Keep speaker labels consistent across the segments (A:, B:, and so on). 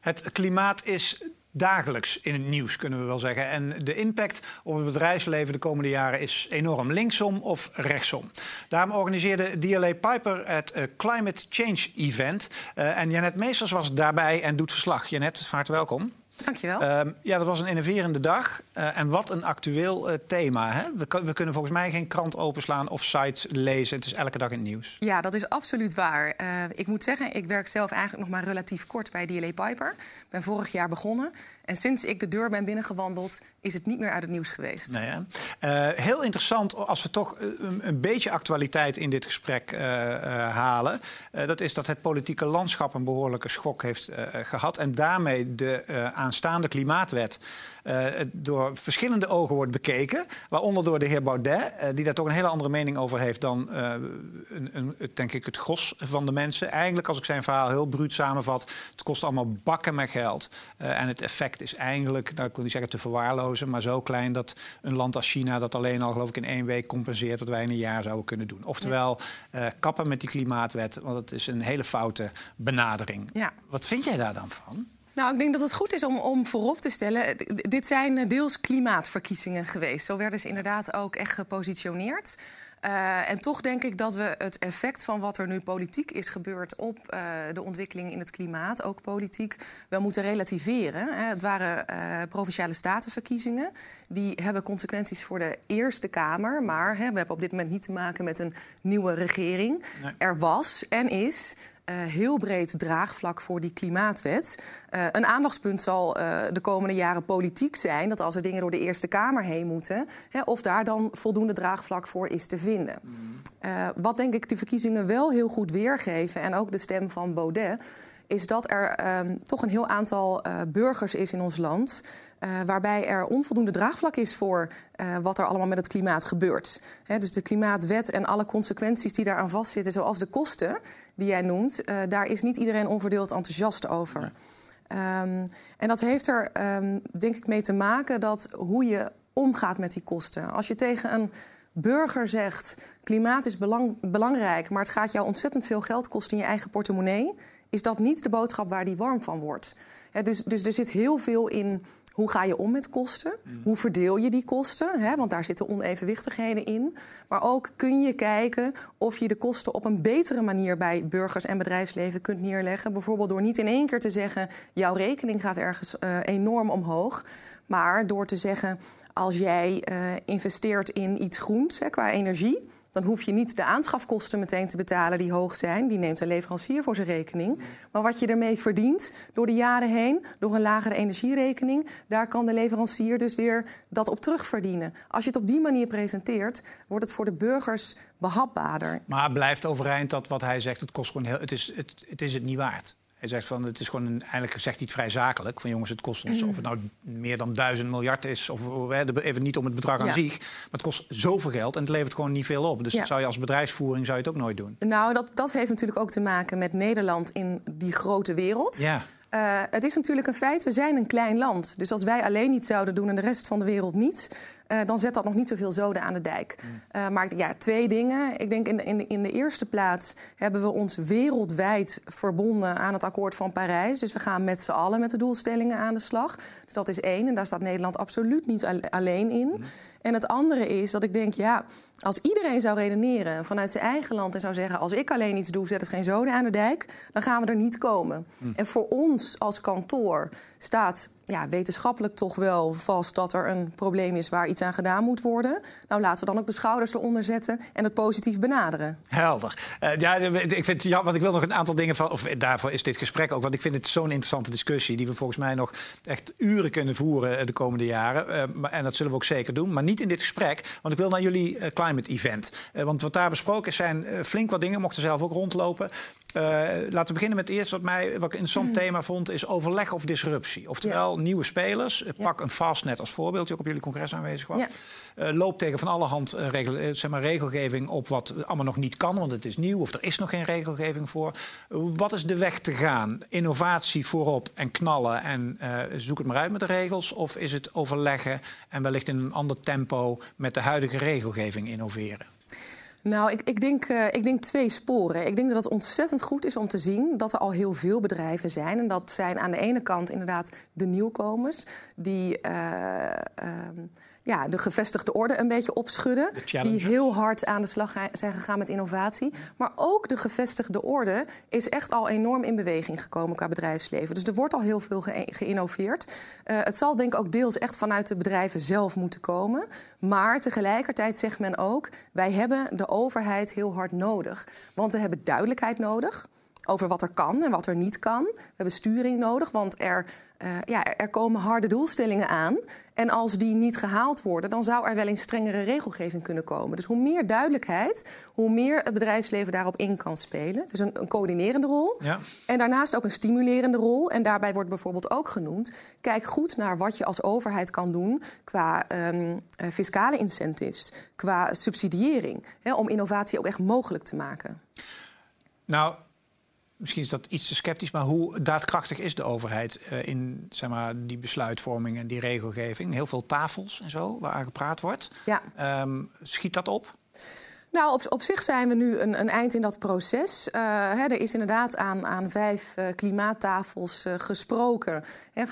A: Het klimaat is dagelijks in het nieuws, kunnen we wel zeggen. En de impact op het bedrijfsleven de komende jaren is enorm. Linksom of rechtsom. Daarom organiseerde DLA Piper het uh, Climate Change Event. Uh, en Janet Meesters was daarbij en doet verslag. Janet, van welkom.
B: Dankjewel.
A: Uh, ja, dat was een innoverende dag. Uh, en wat een actueel uh, thema. Hè? We, we, kunnen volgens mij geen krant openslaan of sites lezen. Het is elke dag in het nieuws.
B: Ja, dat is absoluut waar. ik moet zeggen, ik werk zelf eigenlijk nog maar relatief kort bij DLA Piper. Ik ben vorig jaar begonnen. En sinds ik de deur ben binnengewandeld, is het niet meer uit het nieuws geweest.
A: Nee, heel interessant, als we toch een, een, beetje actualiteit in dit gesprek halen. dat is dat het politieke landschap een behoorlijke schok heeft gehad. En daarmee de aan aanstaande klimaatwet uh, door verschillende ogen wordt bekeken. Waaronder door de heer Baudet, uh, die daar toch een hele andere mening over heeft dan uh, een, een, denk ik, het gros van de mensen. Eigenlijk, als ik zijn verhaal heel bruut samenvat, het kost allemaal bakken met geld. en het effect is eigenlijk, nou, ik wil niet zeggen te verwaarlozen, maar zo klein dat een land als China dat alleen al, geloof ik, in één week compenseert wat wij in een jaar zouden kunnen doen. Oftewel, kappen met die klimaatwet, want het is een hele foute benadering. Ja. Wat vind jij daar dan van?
B: Nou, ik denk dat het goed is om, om voorop te stellen. Dit zijn eh, deels klimaatverkiezingen geweest. Zo werden ze inderdaad ook echt gepositioneerd. Uh, en toch denk ik dat we het effect van wat er nu politiek is gebeurd op uh, de ontwikkeling in het klimaat, ook politiek, wel moeten relativeren. Hè. Het waren uh, provinciale statenverkiezingen. Die hebben consequenties voor de Eerste Kamer. Maar hè, we hebben op dit moment niet te maken met een nieuwe regering. Nee. Er was en is uh, heel breed draagvlak voor die klimaatwet. Uh, een aandachtspunt zal uh, de komende jaren politiek zijn. Dat als er dingen door de Eerste Kamer heen moeten, hè, of daar dan voldoende draagvlak voor is te vinden. Mm. wat denk ik de verkiezingen wel heel goed weergeven, en ook de stem van Baudet is dat er um, toch een heel aantal uh, burgers is in ons land. Uh, waarbij er onvoldoende draagvlak is voor uh, wat er allemaal met het klimaat gebeurt. He, dus de klimaatwet en alle consequenties die daaraan vastzitten, zoals de kosten die jij noemt, daar is niet iedereen onverdeeld enthousiast over. Um, en dat heeft er um, denk ik mee te maken dat hoe je omgaat met die kosten. Als je tegen een burger zegt: klimaat is belang, belangrijk, maar het gaat jou ontzettend veel geld kosten in je eigen portemonnee is dat niet de boodschap waar die warm van wordt. dus, dus er zit heel veel in hoe ga je om met kosten? Mm. Hoe verdeel je die kosten? want daar zitten onevenwichtigheden in. Maar ook kun je kijken of je de kosten op een betere manier bij burgers en bedrijfsleven kunt neerleggen. Bijvoorbeeld door niet in één keer te zeggen: jouw rekening gaat ergens uh, enorm omhoog. Maar door te zeggen: als jij uh, investeert in iets groens qua energie dan hoef je niet de aanschafkosten meteen te betalen die hoog zijn. Die neemt een leverancier voor zijn rekening. Maar wat je ermee verdient door de jaren heen, door een lagere energierekening, daar kan de leverancier dus weer dat op terugverdienen. Als je het op die manier presenteert, wordt het voor de burgers behapbaarder.
A: Maar blijft overeind dat wat hij zegt, het kost gewoon heel, het is het is het niet waard. Hij zegt van het is gewoon een, eigenlijk zegt hij het vrij zakelijk. Van jongens, het kost ons, of het nou meer dan duizend miljard is, of even niet om het bedrag aan zich. Maar het kost zoveel geld en het levert gewoon niet veel op. Dus dat zou je als bedrijfsvoering zou je het ook nooit doen.
B: Nou, dat, dat heeft natuurlijk ook te maken met Nederland in die grote wereld. Ja. Uh, het is natuurlijk een feit, we zijn een klein land. Dus als wij alleen niet zouden doen en de rest van de wereld niet... Uh, dan zet dat nog niet zoveel zoden aan de dijk. Uh, maar ja, twee dingen. Ik denk in de, in, de, in de eerste plaats hebben we ons wereldwijd verbonden aan het akkoord van Parijs. Dus we gaan met z'n allen met de doelstellingen aan de slag. Dus dat is één. En daar staat Nederland absoluut niet alleen in. Mm. En het andere is dat ik denk, ja, als iedereen zou redeneren vanuit zijn eigen land en zou zeggen: als ik alleen iets doe, zet het geen zoden aan de dijk, dan gaan we er niet komen. Mm. En voor ons als kantoor staat ja, wetenschappelijk toch wel vast dat er een probleem is waar iets aan gedaan moet worden. Nou, laten we dan ook de schouders eronder zetten en het positief benaderen.
A: Helder. Uh, ja, ik vind ja, want ik wil nog een aantal dingen van, of daarvoor is dit gesprek ook, want ik vind het zo'n interessante discussie die we volgens mij nog echt uren kunnen voeren eh, de komende jaren. Uh, en dat zullen we ook zeker doen, maar niet in dit gesprek, want ik wil naar jullie climate event. want wat daar besproken is, zijn flink wat dingen, mochten zelf ook rondlopen. Uh, laten we beginnen met eerst wat, mij, wat ik een interessant mm. thema vond, is overleg of disruptie. Oftewel, nieuwe spelers. Pak een Fastnet als voorbeeld, die ook op jullie congres aanwezig was. Uh, loopt tegen van alle hand regel, zeg maar, regelgeving op wat allemaal nog niet kan, want het is nieuw of er is nog geen regelgeving voor. wat is de weg te gaan? Innovatie voorop en knallen en zoek het maar uit met de regels? Of is het overleggen en wellicht in een ander tempo met de huidige regelgeving innoveren?
B: Nou, ik, ik, denk, uh, ik denk twee sporen. Ik denk dat het ontzettend goed is om te zien dat er al heel veel bedrijven zijn. En dat zijn aan de ene kant inderdaad de nieuwkomers die. Uh, ja, de gevestigde orde een beetje opschudden. Die heel hard aan de slag zijn gegaan met innovatie. Maar ook de gevestigde orde is echt al enorm in beweging gekomen qua bedrijfsleven. Dus er wordt al heel veel geïnnoveerd. Uh, het zal denk ik ook deels echt vanuit de bedrijven zelf moeten komen. Maar tegelijkertijd zegt men ook: wij hebben de overheid heel hard nodig. Want we hebben duidelijkheid nodig over wat er kan en wat er niet kan. We hebben sturing nodig, want er, uh, ja, er komen harde doelstellingen aan. En als die niet gehaald worden, dan zou er wel een strengere regelgeving kunnen komen. Dus hoe meer duidelijkheid, hoe meer het bedrijfsleven daarop in kan spelen. Dus een, een coördinerende rol. Ja. En daarnaast ook een stimulerende rol. En daarbij wordt bijvoorbeeld ook genoemd: kijk goed naar wat je als overheid kan doen qua um, fiscale incentives, qua subsidiëring, hè, om innovatie ook echt mogelijk te maken.
A: Nou, misschien is dat iets te sceptisch, maar hoe daadkrachtig is de overheid uh, in zeg maar, die besluitvorming en die regelgeving? Heel veel tafels en zo waar gepraat wordt. Ja. Um, schiet dat op?
B: Nou, op, op zich zijn we nu een, een eind in dat proces. Uh, hè, er is inderdaad aan, aan vijf uh, klimaattafels uh, gesproken. Hè,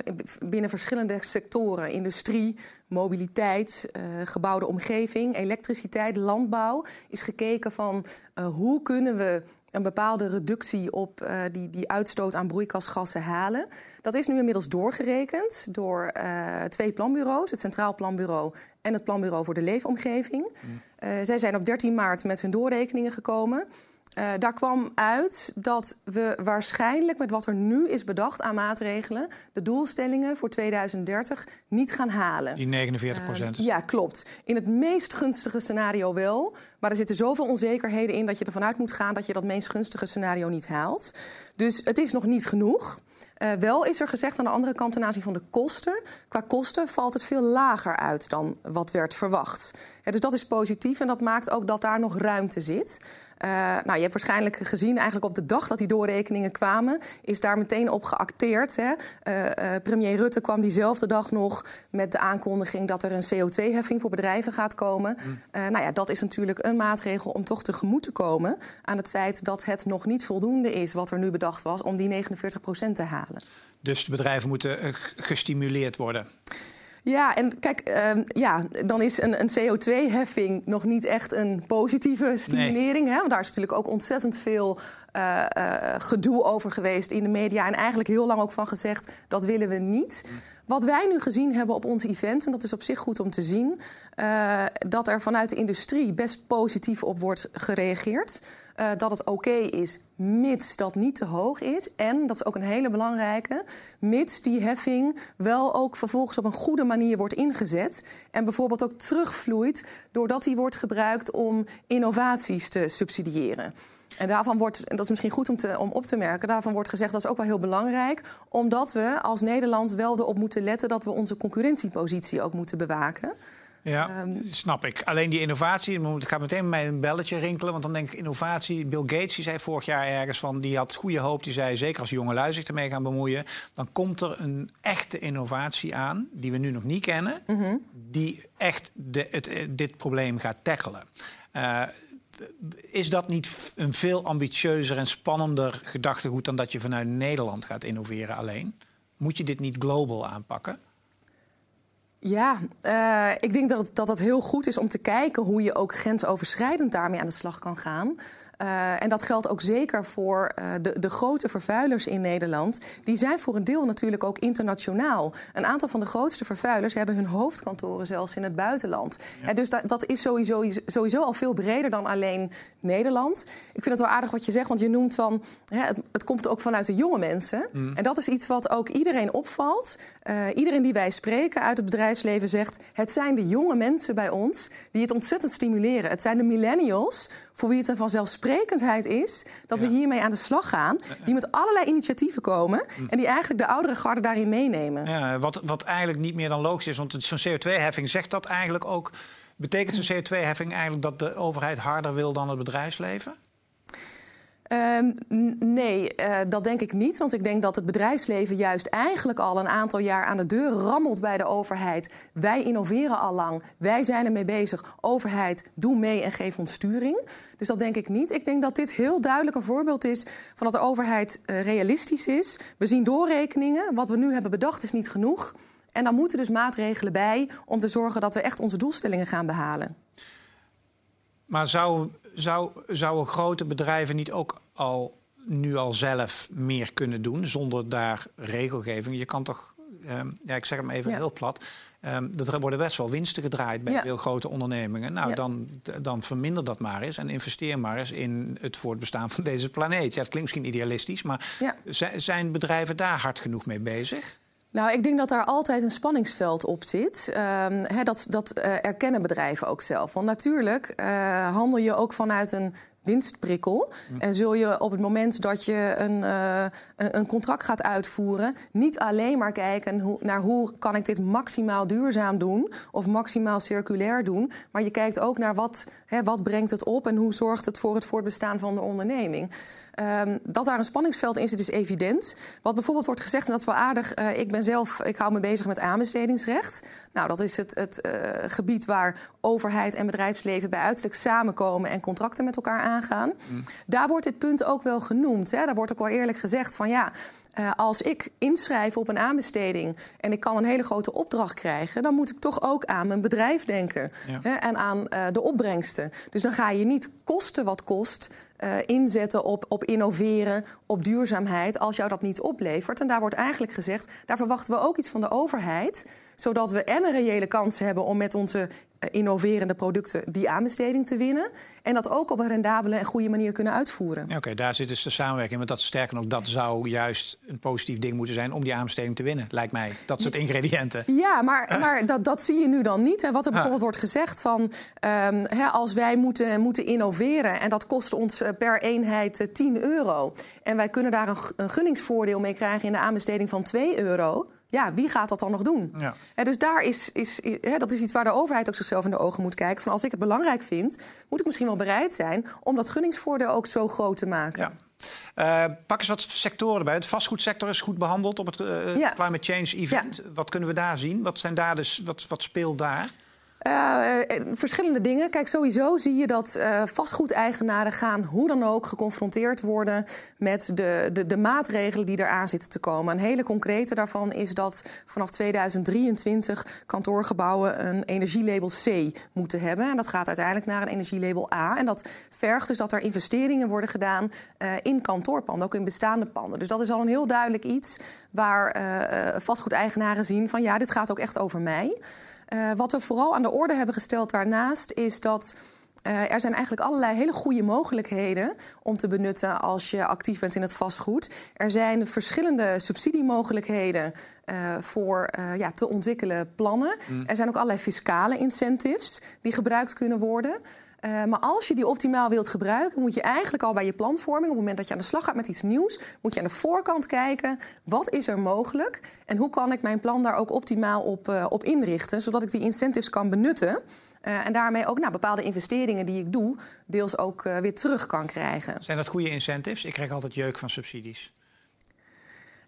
B: binnen verschillende sectoren: industrie, mobiliteit, gebouwde omgeving, elektriciteit, landbouw. Is gekeken van hoe kunnen we een bepaalde reductie op uh, die, die uitstoot aan broeikasgassen halen. Dat is nu inmiddels doorgerekend door uh, twee planbureaus, het Centraal Planbureau en het Planbureau voor de Leefomgeving. Mm. Uh, zij zijn op 13 maart met hun doorrekeningen gekomen. Uh, daar kwam uit dat we waarschijnlijk met wat er nu is bedacht aan maatregelen... de doelstellingen voor 2030 niet gaan halen.
A: Die 49 procent?
B: Uh, ja, klopt. In het meest gunstige scenario wel. Maar er zitten zoveel onzekerheden in dat je ervan uit moet gaan... dat je dat meest gunstige scenario niet haalt. Dus het is nog niet genoeg. Uh, wel is er gezegd aan de andere kant ten aanzien van de kosten. Qua kosten valt het veel lager uit dan wat werd verwacht. dus dat is positief en dat maakt ook dat daar nog ruimte zit. Uh, nou, je hebt waarschijnlijk gezien, eigenlijk op de dag dat die doorrekeningen kwamen, is daar meteen op geacteerd. Hè. Uh, premier Rutte kwam diezelfde dag nog met de aankondiging dat er een CO2-heffing voor bedrijven gaat komen. Mm. nou ja, dat is natuurlijk een maatregel om toch tegemoet te komen aan het feit dat het nog niet voldoende is wat er nu bedacht was om die 49 procent te halen.
A: Dus de bedrijven moeten gestimuleerd worden.
B: Ja, en kijk, uh, ja, dan is een, een CO2-heffing nog niet echt een positieve stimulering. Hè? Want daar is natuurlijk ook ontzettend veel uh, uh, gedoe over geweest in de media. En eigenlijk heel lang ook van gezegd, dat willen we niet. Mm. Wat wij nu gezien hebben op ons event, en dat is op zich goed om te zien, uh, dat er vanuit de industrie best positief op wordt gereageerd. Uh, dat het oké is, mits dat niet te hoog is. En, dat is ook een hele belangrijke, mits die heffing wel ook vervolgens op een goede manier wordt ingezet. En bijvoorbeeld ook terugvloeit doordat die wordt gebruikt om innovaties te subsidiëren. En daarvan wordt, en dat is misschien goed om, te, om op te merken, daarvan wordt gezegd dat is ook wel heel belangrijk, omdat we als Nederland wel erop moeten letten dat we onze concurrentiepositie ook moeten bewaken.
A: Ja, um, snap ik. Alleen die innovatie, ik ga meteen met een belletje rinkelen. Want dan denk ik innovatie. Bill Gates die zei vorig jaar ergens van... die had goede hoop, die zei zeker als jonge lui zich ermee gaan bemoeien... dan komt er een echte innovatie aan, die we nu nog niet kennen... -hmm. die echt de, het, dit probleem gaat tackelen. Uh, is dat niet een veel ambitieuzer en spannender gedachtegoed dan dat je vanuit Nederland gaat innoveren alleen? Moet je dit niet global aanpakken?
B: Ja, uh, ik denk dat dat het heel goed is om te kijken hoe je ook grensoverschrijdend daarmee aan de slag kan gaan. Uh, en dat geldt ook zeker voor uh, de, de grote vervuilers in Nederland. Die zijn voor een deel natuurlijk ook internationaal. Een aantal van de grootste vervuilers hebben hun hoofdkantoren zelfs in het buitenland. Ja. dus dat, dat is sowieso, sowieso al veel breder dan alleen Nederland. Ik vind het wel aardig wat je zegt, want je noemt van... Hè, het, het, komt ook vanuit de jonge mensen. Mm. En dat is iets wat ook iedereen opvalt. iedereen die wij spreken uit het bedrijf bedrijfsleven zegt: het zijn de jonge mensen bij ons die het ontzettend stimuleren. Het zijn de millennials voor wie het een vanzelfsprekendheid is dat we hiermee aan de slag gaan. Die met allerlei initiatieven komen hm. en die eigenlijk de oudere garde daarin meenemen.
A: Ja, wat, wat eigenlijk niet meer dan logisch is, want zo'n CO2-heffing zegt dat eigenlijk ook. Betekent zo'n CO2-heffing eigenlijk dat de overheid harder wil dan het bedrijfsleven?
B: Um, nee, uh, dat denk ik niet. Want ik denk dat het bedrijfsleven juist eigenlijk al een aantal jaar aan de deur rammelt bij de overheid. Wij innoveren al lang. Wij zijn ermee bezig. Overheid, doe mee en geef ons sturing. Dus dat denk ik niet. Ik denk dat dit heel duidelijk een voorbeeld is van dat de overheid uh, realistisch is. We zien doorrekeningen. Wat we nu hebben bedacht is niet genoeg. En dan moeten dus maatregelen bij om te zorgen dat we echt onze doelstellingen gaan behalen.
A: Maar zou, zou, zouden grote bedrijven niet ook al nu al zelf meer kunnen doen zonder daar regelgeving? Je kan toch, um, ja, ik zeg hem even heel plat. Um, er worden best wel winsten gedraaid bij heel grote ondernemingen. Nou, dan, dan verminder dat maar eens en investeer maar eens in het voortbestaan van deze planeet. Ja, het klinkt misschien idealistisch, maar zijn bedrijven daar hard genoeg mee bezig?
B: Nou, ik denk dat daar altijd een spanningsveld op zit. Um, dat dat uh, erkennen bedrijven ook zelf. Want natuurlijk uh, handel je ook vanuit een winstprikkel. Hm. En zul je op het moment dat je een, uh, een contract gaat uitvoeren, niet alleen maar kijken naar hoe kan ik dit maximaal duurzaam doen of maximaal circulair doen, maar je kijkt ook naar wat, hè, wat brengt het op en hoe zorgt het voor het voortbestaan van de onderneming. Um, dat daar een spanningsveld in zit, is evident. Wat bijvoorbeeld wordt gezegd, en dat is wel aardig, uh, ik ben zelf, ik hou me bezig met aanbestedingsrecht. Nou, dat is het, het uh, gebied waar overheid en bedrijfsleven bij uitstek samenkomen en contracten met elkaar aangaan. Mm. Daar wordt dit punt ook wel genoemd. Hè. Daar wordt ook wel eerlijk gezegd van ja, uh, als ik inschrijf op een aanbesteding en ik kan een hele grote opdracht krijgen, dan moet ik toch ook aan mijn bedrijf denken ja. hè, en aan uh, de opbrengsten. Dus dan ga je niet kosten wat kost uh, inzetten op, op innoveren, op duurzaamheid, als jou dat niet oplevert. En daar wordt eigenlijk gezegd, daar verwachten we ook iets van de overheid, zodat we en een reële kans hebben om met onze eh, innoverende producten die aanbesteding te winnen. En dat ook op een rendabele en goede manier kunnen uitvoeren.
A: Ja, Oké, daar zit dus de samenwerking. Want dat sterker nog, dat zou juist een positief ding moeten zijn om die aanbesteding te winnen, lijkt mij. Dat soort ingrediënten.
B: Ja, maar, maar dat, dat zie je nu dan niet. Hè. Wat er bijvoorbeeld wordt gezegd van um, hè, als wij moeten, moeten innoveren en dat kost ons eh, per eenheid 10 eh, euro. En wij kunnen daar een, een gunningsvoordeel mee krijgen in de aanbesteding van 2 euro ja, wie gaat dat dan nog doen? Ja. dus daar is, is, dat is iets waar de overheid ook zichzelf in de ogen moet kijken. Van als ik het belangrijk vind, moet ik misschien wel bereid zijn om dat gunningsvoordeel ook zo groot te maken.
A: Ja. Uh, pak eens wat sectoren erbij. Het vastgoedsector is goed behandeld op het uh, Climate Change Event. Wat kunnen we daar zien? Wat, zijn daar dus, wat, wat speelt daar?
B: Uh, verschillende dingen. Kijk, sowieso zie je dat vastgoedeigenaren gaan hoe dan ook geconfronteerd worden met de, de, de maatregelen die eraan zitten te komen. Een hele concrete daarvan is dat vanaf 2023 kantoorgebouwen een energielabel C moeten hebben. En dat gaat uiteindelijk naar een energielabel A. En dat vergt dus dat er investeringen worden gedaan in kantoorpanden, ook in bestaande panden. Dus dat is al een heel duidelijk iets waar vastgoedeigenaren zien van ja, dit gaat ook echt over mij. Uh, wat we vooral aan de orde hebben gesteld daarnaast is dat. Uh, er zijn eigenlijk allerlei hele goede mogelijkheden om te benutten als je actief bent in het vastgoed. Er zijn verschillende subsidiemogelijkheden uh, voor ja, te ontwikkelen plannen. Mm. Er zijn ook allerlei fiscale incentives die gebruikt kunnen worden. Uh, maar als je die optimaal wilt gebruiken, moet je eigenlijk al bij je planvorming, op het moment dat je aan de slag gaat met iets nieuws, moet je aan de voorkant kijken: wat is er mogelijk en hoe kan ik mijn plan daar ook optimaal op, uh, op inrichten, zodat ik die incentives kan benutten. Uh, en daarmee ook nou, bepaalde investeringen die ik doe, deels ook weer terug kan krijgen.
A: Zijn dat goede incentives? Ik krijg altijd jeuk van subsidies.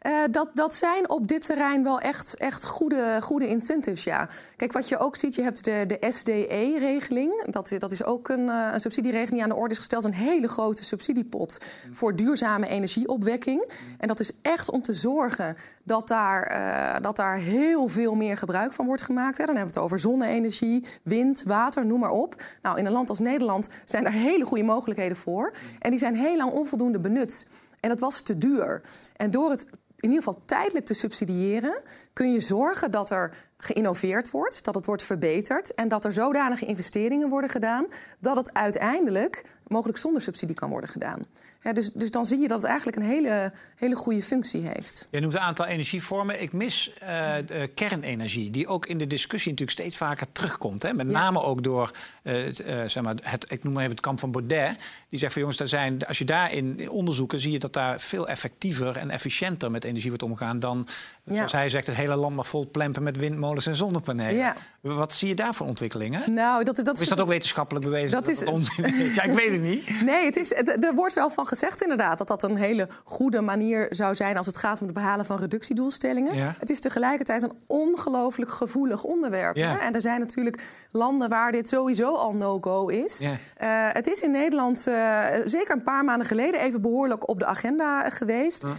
B: Uh, dat, dat zijn op dit terrein wel echt, echt goede, goede incentives, ja. Kijk, wat je ook ziet, je hebt de, de SDE-regeling. Dat, dat is ook een, uh, een subsidieregeling die aan de orde is gesteld. Een hele grote subsidiepot voor duurzame energieopwekking. En dat is echt om te zorgen dat daar, uh, dat daar heel veel meer gebruik van wordt gemaakt. Hè. Dan hebben we het over zonne-energie, wind, water, noem maar op. Nou, in een land als Nederland zijn er hele goede mogelijkheden voor. En die zijn heel lang onvoldoende benut. En dat was te duur. En door het in ieder geval tijdelijk te subsidiëren, kun je zorgen dat er geïnnoveerd wordt, dat het wordt verbeterd en dat er zodanige investeringen worden gedaan dat het uiteindelijk mogelijk zonder subsidie kan worden gedaan. dus, dus dan zie je dat het eigenlijk een hele, hele goede functie heeft.
A: Je noemt een aantal energievormen. Ik mis uh, kernenergie, die ook in de discussie natuurlijk steeds vaker terugkomt. Hè? Met name ook door uh, zeg maar het, ik noem maar even het kamp van Baudet. Die zegt van jongens, daar zijn, als je daarin onderzoeken, zie je dat daar veel effectiever en efficiënter met energie wordt omgegaan dan, zoals hij zegt, het hele land maar vol plempen met windmolens en zonnepanelen. Ja. Wat zie je daar voor ontwikkelingen?
B: Nou, dat, dat
A: is dat ook wetenschappelijk bewezen? Dat, is onzin Ja, ik weet het niet.
B: Nee, het is, er wordt wel van gezegd inderdaad dat dat een hele goede manier zou zijn als het gaat om het behalen van reductiedoelstellingen. Het is tegelijkertijd een ongelooflijk gevoelig onderwerp. Hè? En er zijn natuurlijk landen waar dit sowieso al no-go is. Uh, het is in Nederland uh, zeker een paar maanden geleden even behoorlijk op de agenda geweest. Uh,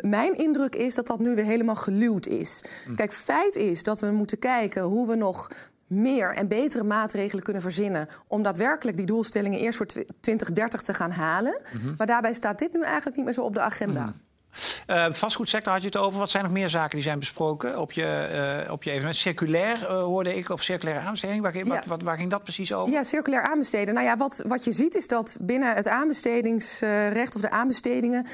B: mijn indruk is dat dat nu weer helemaal geluwd is. Hm. Kijk, feit is dat we moeten kijken hoe we nog meer en betere maatregelen kunnen verzinnen om daadwerkelijk die doelstellingen eerst voor 2030 te gaan halen. Mhm. Maar daarbij staat dit nu eigenlijk niet meer zo op de agenda. Mhm.
A: Uh, vastgoedsector had je het over. Wat zijn nog meer zaken die zijn besproken op je, uh, op je evenement? Circulair uh, hoorde ik, of circulaire aanbesteding. Waar, ja. wat, waar, ging dat precies over?
B: Ja, circulair aanbesteden. Nou ja, wat, wat je ziet is dat binnen het aanbestedingsrecht of de aanbestedingen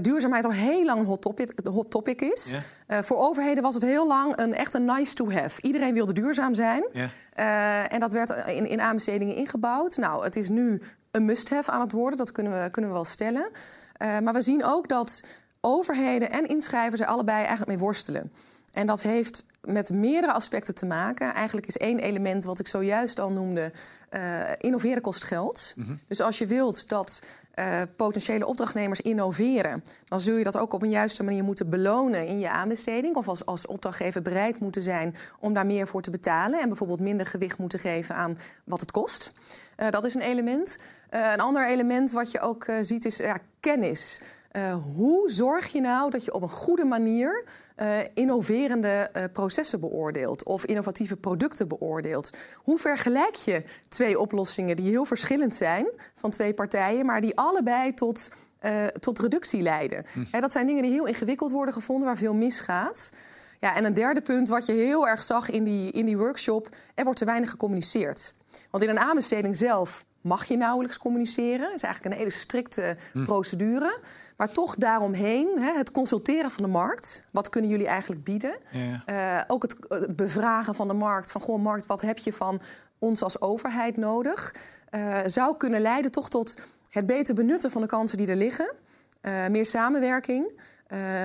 B: duurzaamheid al heel lang een hot topic, hot topic is. voor overheden was het heel lang een, echt een nice to have. Iedereen wilde duurzaam zijn. Ja. en dat werd in, in aanbestedingen ingebouwd. Nou, het is nu een must-have aan het worden. Dat kunnen we, kunnen we wel stellen. maar we zien ook dat overheden en inschrijvers er allebei eigenlijk mee worstelen. En dat heeft met meerdere aspecten te maken. Eigenlijk is één element wat ik zojuist al noemde: uh, innoveren kost geld. Mhm. Dus als je wilt dat uh, potentiële opdrachtnemers innoveren, dan zul je dat ook op een juiste manier moeten belonen in je aanbesteding. Of als, als opdrachtgever bereid moeten zijn om daar meer voor te betalen. En bijvoorbeeld minder gewicht moeten geven aan wat het kost. Uh, dat is een element. een ander element wat je ook ziet is ja, kennis. Uh, hoe zorg je nou dat je op een goede manier uh, innoverende uh, processen beoordeelt of innovatieve producten beoordeelt? Hoe vergelijk je twee oplossingen die heel verschillend zijn van twee partijen, maar die allebei tot, tot reductie leiden? Hm. dat zijn dingen die heel ingewikkeld worden gevonden, waar veel misgaat. Ja, en een derde punt wat je heel erg zag in die, in die workshop, er wordt te weinig gecommuniceerd. Want in een aanbesteding zelf mag je nauwelijks communiceren. Dat is eigenlijk een hele strikte hm. procedure. Maar toch daaromheen, hè, het consulteren van de markt. Wat kunnen jullie eigenlijk bieden? Ja. Uh, ook het, bevragen van de markt. Van, goh, markt, wat heb je van ons als overheid nodig? Uh, zou kunnen leiden toch tot het beter benutten van de kansen die er liggen. Uh, meer samenwerking.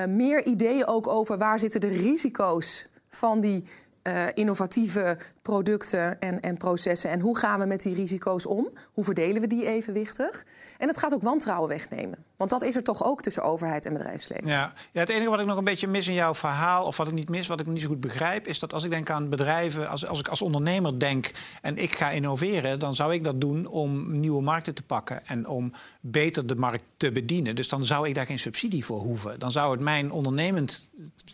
B: meer ideeën ook over waar zitten de risico's van die uh, innovatieve producten en, en processen. En hoe gaan we met die risico's om? Hoe verdelen we die evenwichtig? En het gaat ook wantrouwen wegnemen. Want dat is er toch ook tussen overheid en bedrijfsleven.
A: Ja. ja, het enige wat ik nog een beetje mis in jouw verhaal, of wat ik niet mis, wat ik niet zo goed begrijp, is dat als ik denk aan bedrijven, als, als ik als ondernemer denk en ik ga innoveren, dan zou ik dat doen om nieuwe markten te pakken en om beter de markt te bedienen. Dus dan zou ik daar geen subsidie voor hoeven. Dan zou het mijn ondernemend,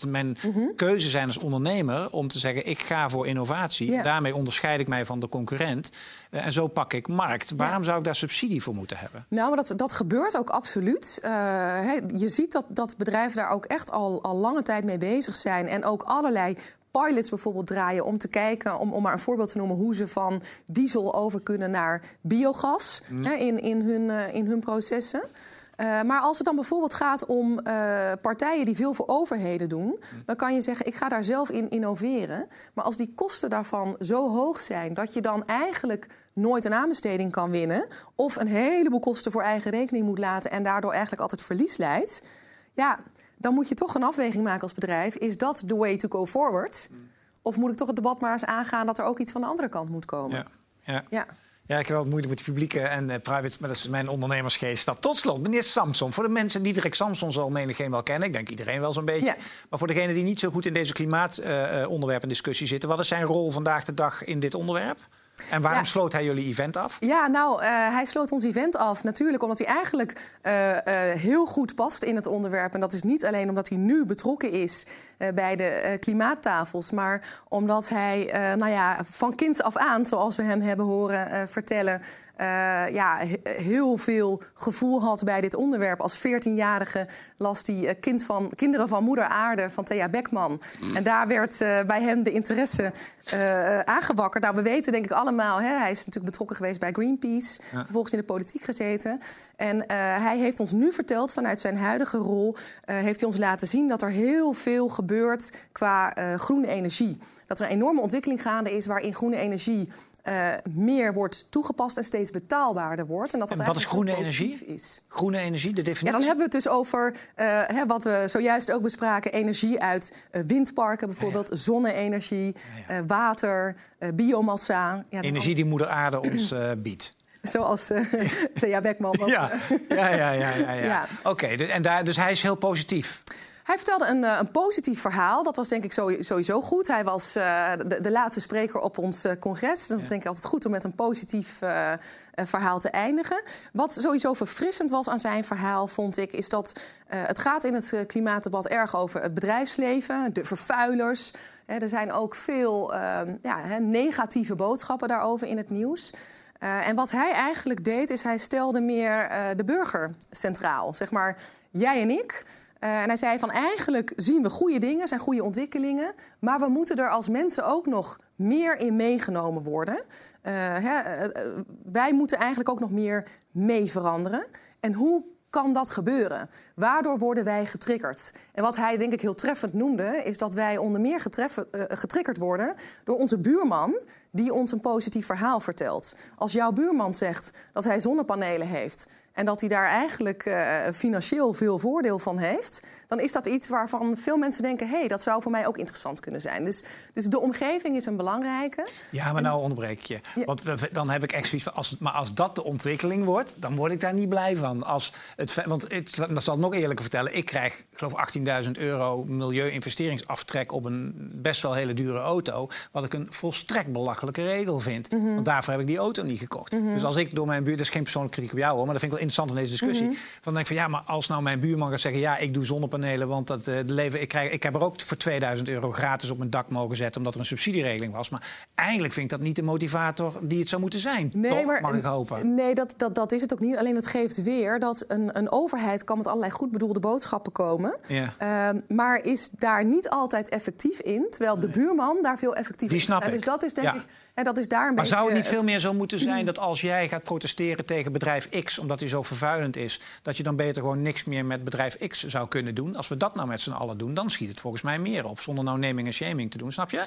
A: mijn mhm. keuze zijn als ondernemer om te zeggen: ik ga voor innovatie. Daarmee onderscheid ik mij van de concurrent. Uh, en zo pak ik markt. Waarom zou ik daar subsidie voor moeten hebben?
B: Nou, maar dat, dat gebeurt ook absoluut. Uh, je ziet dat, dat bedrijven daar ook echt al, al lange tijd mee bezig zijn. En ook allerlei pilots bijvoorbeeld draaien om te kijken, om, om maar een voorbeeld te noemen, hoe ze van diesel over kunnen naar biogas mm. in, in, hun, uh, in hun processen. Uh, maar als het dan bijvoorbeeld gaat om uh, partijen die veel voor overheden doen, mm. dan kan je zeggen: ik ga daar zelf in innoveren. Maar als die kosten daarvan zo hoog zijn dat je dan eigenlijk nooit een aanbesteding kan winnen, of een heleboel kosten voor eigen rekening moet laten en daardoor eigenlijk altijd verlies leidt, ja, dan moet je toch een afweging maken als bedrijf. Is dat the way to go forward? Of moet ik toch het debat maar eens aangaan dat er ook iets van de andere kant moet komen?
A: Ja. ja. ja. Ja, ik heb wel moeite met de publieke en uh, private, maar dat is mijn ondernemersgeest. Dat tot slot, meneer Samson. Voor de mensen die Dirk Samson zal menigeen wel kennen, ik denk iedereen wel zo'n beetje. Maar voor degenen die niet zo goed in deze klimaatonderwerp uh, en discussie zitten, wat is zijn rol vandaag de dag in dit onderwerp? En waarom sloot hij jullie event af?
B: Ja, nou, uh, hij sloot ons event af natuurlijk omdat hij eigenlijk uh, uh, heel goed past in het onderwerp. En dat is niet alleen omdat hij nu betrokken is bij de klimaattafels, maar omdat hij nou ja, van kinds af aan, zoals we hem hebben horen vertellen, ja, heel veel gevoel had bij dit onderwerp. Als 14-jarige las hij kind van, Kinderen van Moeder Aarde van Thea Beckman. En daar werd bij hem de interesse aangewakkerd. Nou, we weten denk ik allemaal. Hè. Hij is natuurlijk betrokken geweest bij Greenpeace, vervolgens in de politiek gezeten. En hij heeft ons nu verteld, vanuit zijn huidige rol, heeft hij ons laten zien dat er heel veel gebeurt qua groene energie. Dat er een enorme ontwikkeling gaande is waarin groene energie uh, meer wordt toegepast en steeds betaalbaarder wordt.
A: En, dat dat en wat is groene energie? Is. Groene energie, de definitie?
B: Ja, dan hebben we het dus over uh, hè, wat we zojuist ook bespraken: energie uit uh, windparken, bijvoorbeeld, ja, ja. zonne-energie, ja, water, biomassa.
A: energie die Moeder Aarde ons biedt.
B: Zoals uh, Thea Beckman.
A: ja. ja, ja, ja, ja, ja. Oké, okay, en daar, dus hij is heel positief.
B: Hij vertelde een, eh, een, positief verhaal. Dat was denk ik sowieso goed. Hij was uh, de, de, laatste spreker op ons uh, congres. Dat is denk ik altijd goed om met een positief verhaal te eindigen. Wat sowieso verfrissend was aan zijn verhaal, vond ik, is dat het gaat in het klimaatdebat erg over het bedrijfsleven, de vervuilers. er zijn ook veel ehm, ja, negatieve boodschappen daarover in het nieuws. Uh, en wat hij eigenlijk deed, is hij stelde meer uh, de burger centraal. Zeg maar, jij en ik. Uh, en hij zei van eigenlijk zien we goede dingen, zijn goede ontwikkelingen, maar we moeten er als mensen ook nog meer in meegenomen worden. Uh, hè, uh, wij moeten eigenlijk ook nog meer mee veranderen. En hoe kan dat gebeuren? Waardoor worden wij getriggerd? En wat hij denk ik heel treffend noemde, is dat wij onder meer getriggerd worden door onze buurman, die ons een positief verhaal vertelt. Als jouw buurman zegt dat hij zonnepanelen heeft en dat hij daar eigenlijk uh, financieel veel voordeel van heeft, dan is dat iets waarvan veel mensen denken: hé, hey, dat zou voor mij ook interessant kunnen zijn. Dus, dus de omgeving is een belangrijke.
A: Ja, maar nou onderbreek je. Ja. Want dan heb ik echt zoiets van: als, maar als dat de ontwikkeling wordt, dan word ik daar niet blij van. Als het, want het, dat zal ik nog eerlijker vertellen: ik krijg, ik geloof, 18.000 euro milieu-investeringsaftrek op een best wel hele dure auto. Wat ik een volstrekt belachelijke regel vind. Mm -hmm. Want daarvoor heb ik die auto niet gekocht. Mm -hmm. Dus als ik door mijn buurt, dat is geen persoonlijke kritiek op jou hoor, maar dat vind ik wel interessant in deze discussie. Mm -hmm. Van denk ik van ja, maar als nou mijn buurman gaat zeggen: ja, ik doe zonnepanelen, want dat, uh, de leven, ik, krijg, ik heb er ook voor 2000 euro gratis op mijn dak mogen zetten, omdat er een subsidieregeling was. Maar eigenlijk vind ik dat niet de motivator die het zou moeten zijn. Nee, Toch, maar, mag ik hopen.
B: Nee, dat, dat, dat is het ook niet. Alleen het geeft weer dat een, een overheid kan met allerlei goed bedoelde boodschappen komen, ja. uh, maar is daar niet altijd effectief in, terwijl de buurman daar veel effectiever
A: die snap
B: is.
A: Ik.
B: Dus dat is denk ja. ik. En dat is daar een
A: maar
B: beetje,
A: zou het niet veel meer zo moeten zijn dat als jij gaat protesteren tegen bedrijf X omdat hij zo vervuilend is, dat je dan beter gewoon niks meer met bedrijf X zou kunnen doen? Als we dat nou met z'n allen doen, dan schiet het volgens mij meer op. Zonder nou naming en shaming te doen, snap je?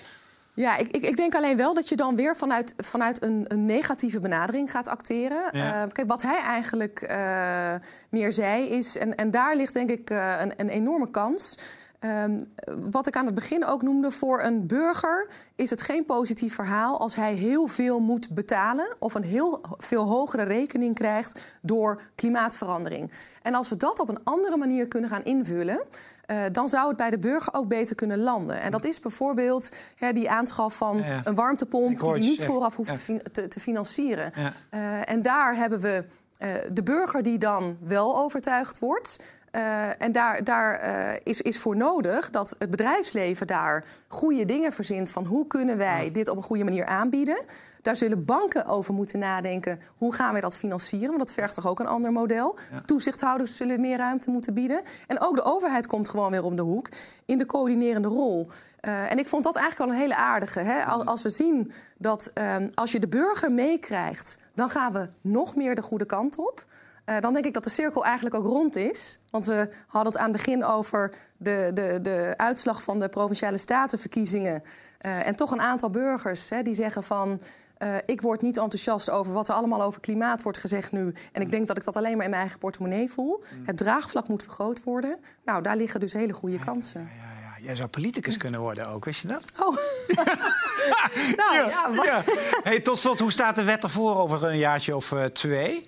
B: Ja, ik, ik, ik, denk alleen wel dat je dan weer vanuit, vanuit een, een negatieve benadering gaat acteren. Ja. Uh, kijk, wat hij eigenlijk uh, meer zei is, en, en daar ligt denk ik uh, een, een enorme kans. Um, wat ik aan het begin ook noemde, voor een burger is het geen positief verhaal als hij heel veel moet betalen of een heel veel hogere rekening krijgt door klimaatverandering. En als we dat op een andere manier kunnen gaan invullen, uh, dan zou het bij de burger ook beter kunnen landen. En dat is bijvoorbeeld die aanschaf van ja, ja. een warmtepomp die je niet vooraf hoeft te, fin te, te, financieren. Uh, en daar hebben we uh, de burger die dan wel overtuigd wordt. Uh, en daar, daar uh, is, is voor nodig dat het bedrijfsleven daar goede dingen verzint van hoe kunnen wij dit op een goede manier aanbieden. Daar zullen banken over moeten nadenken. Hoe gaan wij dat financieren? Want dat vergt toch ook een ander model. Ja. Toezichthouders zullen meer ruimte moeten bieden. En ook de overheid komt gewoon weer om de hoek in de coördinerende rol. Uh, en ik vond dat eigenlijk wel een hele aardige. Hè? Als, als we zien dat um, als je de burger meekrijgt, dan gaan we nog meer de goede kant op. Uh, dan denk ik dat de cirkel eigenlijk ook rond is. Want we hadden het aan het begin over de, de, de uitslag van de provinciale statenverkiezingen. Uh, en toch een aantal burgers hè, die zeggen van. Uh, ik word niet enthousiast over wat er allemaal over klimaat wordt gezegd nu. En ik denk dat ik dat alleen maar in mijn eigen portemonnee voel. Mm. Het draagvlak moet vergroot worden. Nou, daar liggen dus hele goede kansen.
A: Ja, ja, ja. Jij zou politicus kunnen worden ook, wist je dat?
B: Oh. nou ja.
A: Hey, tot slot, hoe staat de wet ervoor over een jaartje of twee?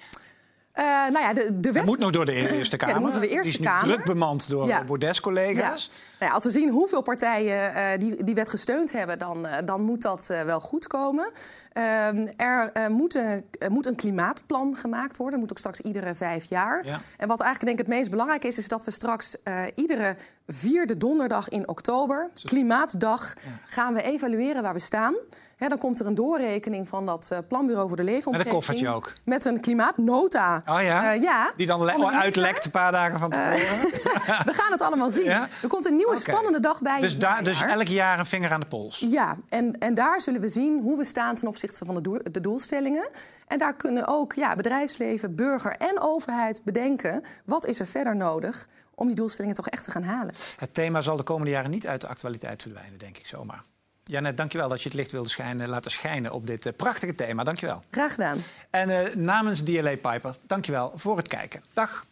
B: Uh, nou ja, de, de wet...
A: moet nog door de e- Eerste Kamer.
B: Ja, moet door de Eerste
A: die is
B: Kamer.
A: druk bemand door ja. Baudet-collega's.
B: Ja. Nou als we zien hoeveel partijen uh, die, die wet gesteund hebben... dan, uh, dan moet dat wel goed komen. Ehm, er moet, een, moet een klimaatplan gemaakt worden. Dat moet ook straks iedere vijf jaar. Ja. En wat eigenlijk denk ik het meest belangrijk is... is dat we straks iedere vierde donderdag in oktober... Klimaatdag, gaan we evalueren waar we staan. He, dan komt er een doorrekening van dat planbureau voor de leefomgeving.
A: Met een koffertje ook.
B: Met een klimaatnota.
A: Oh ja?
B: Uh, ja.
A: Die dan uitlekt een paar dagen van tevoren?
B: Uh, we gaan het allemaal zien. Ja? Er komt een nieuwe okay. spannende dag bij.
A: Dus, dus elk jaar een vinger aan de pols?
B: Ja, en, en daar zullen we zien hoe we staan ten opzichte van de, doel, de doelstellingen. En daar kunnen ook ja, bedrijfsleven, burger en overheid bedenken... wat is er verder nodig om die doelstellingen toch echt te gaan halen.
A: Het thema zal de komende jaren niet uit de actualiteit verdwijnen, denk ik zomaar. Janet, dankjewel dat je het licht wilde schijnen, laten schijnen op dit uh, prachtige thema. Dankjewel.
B: Graag gedaan.
A: En uh, namens DLA Piper, dankjewel voor het kijken. Dag.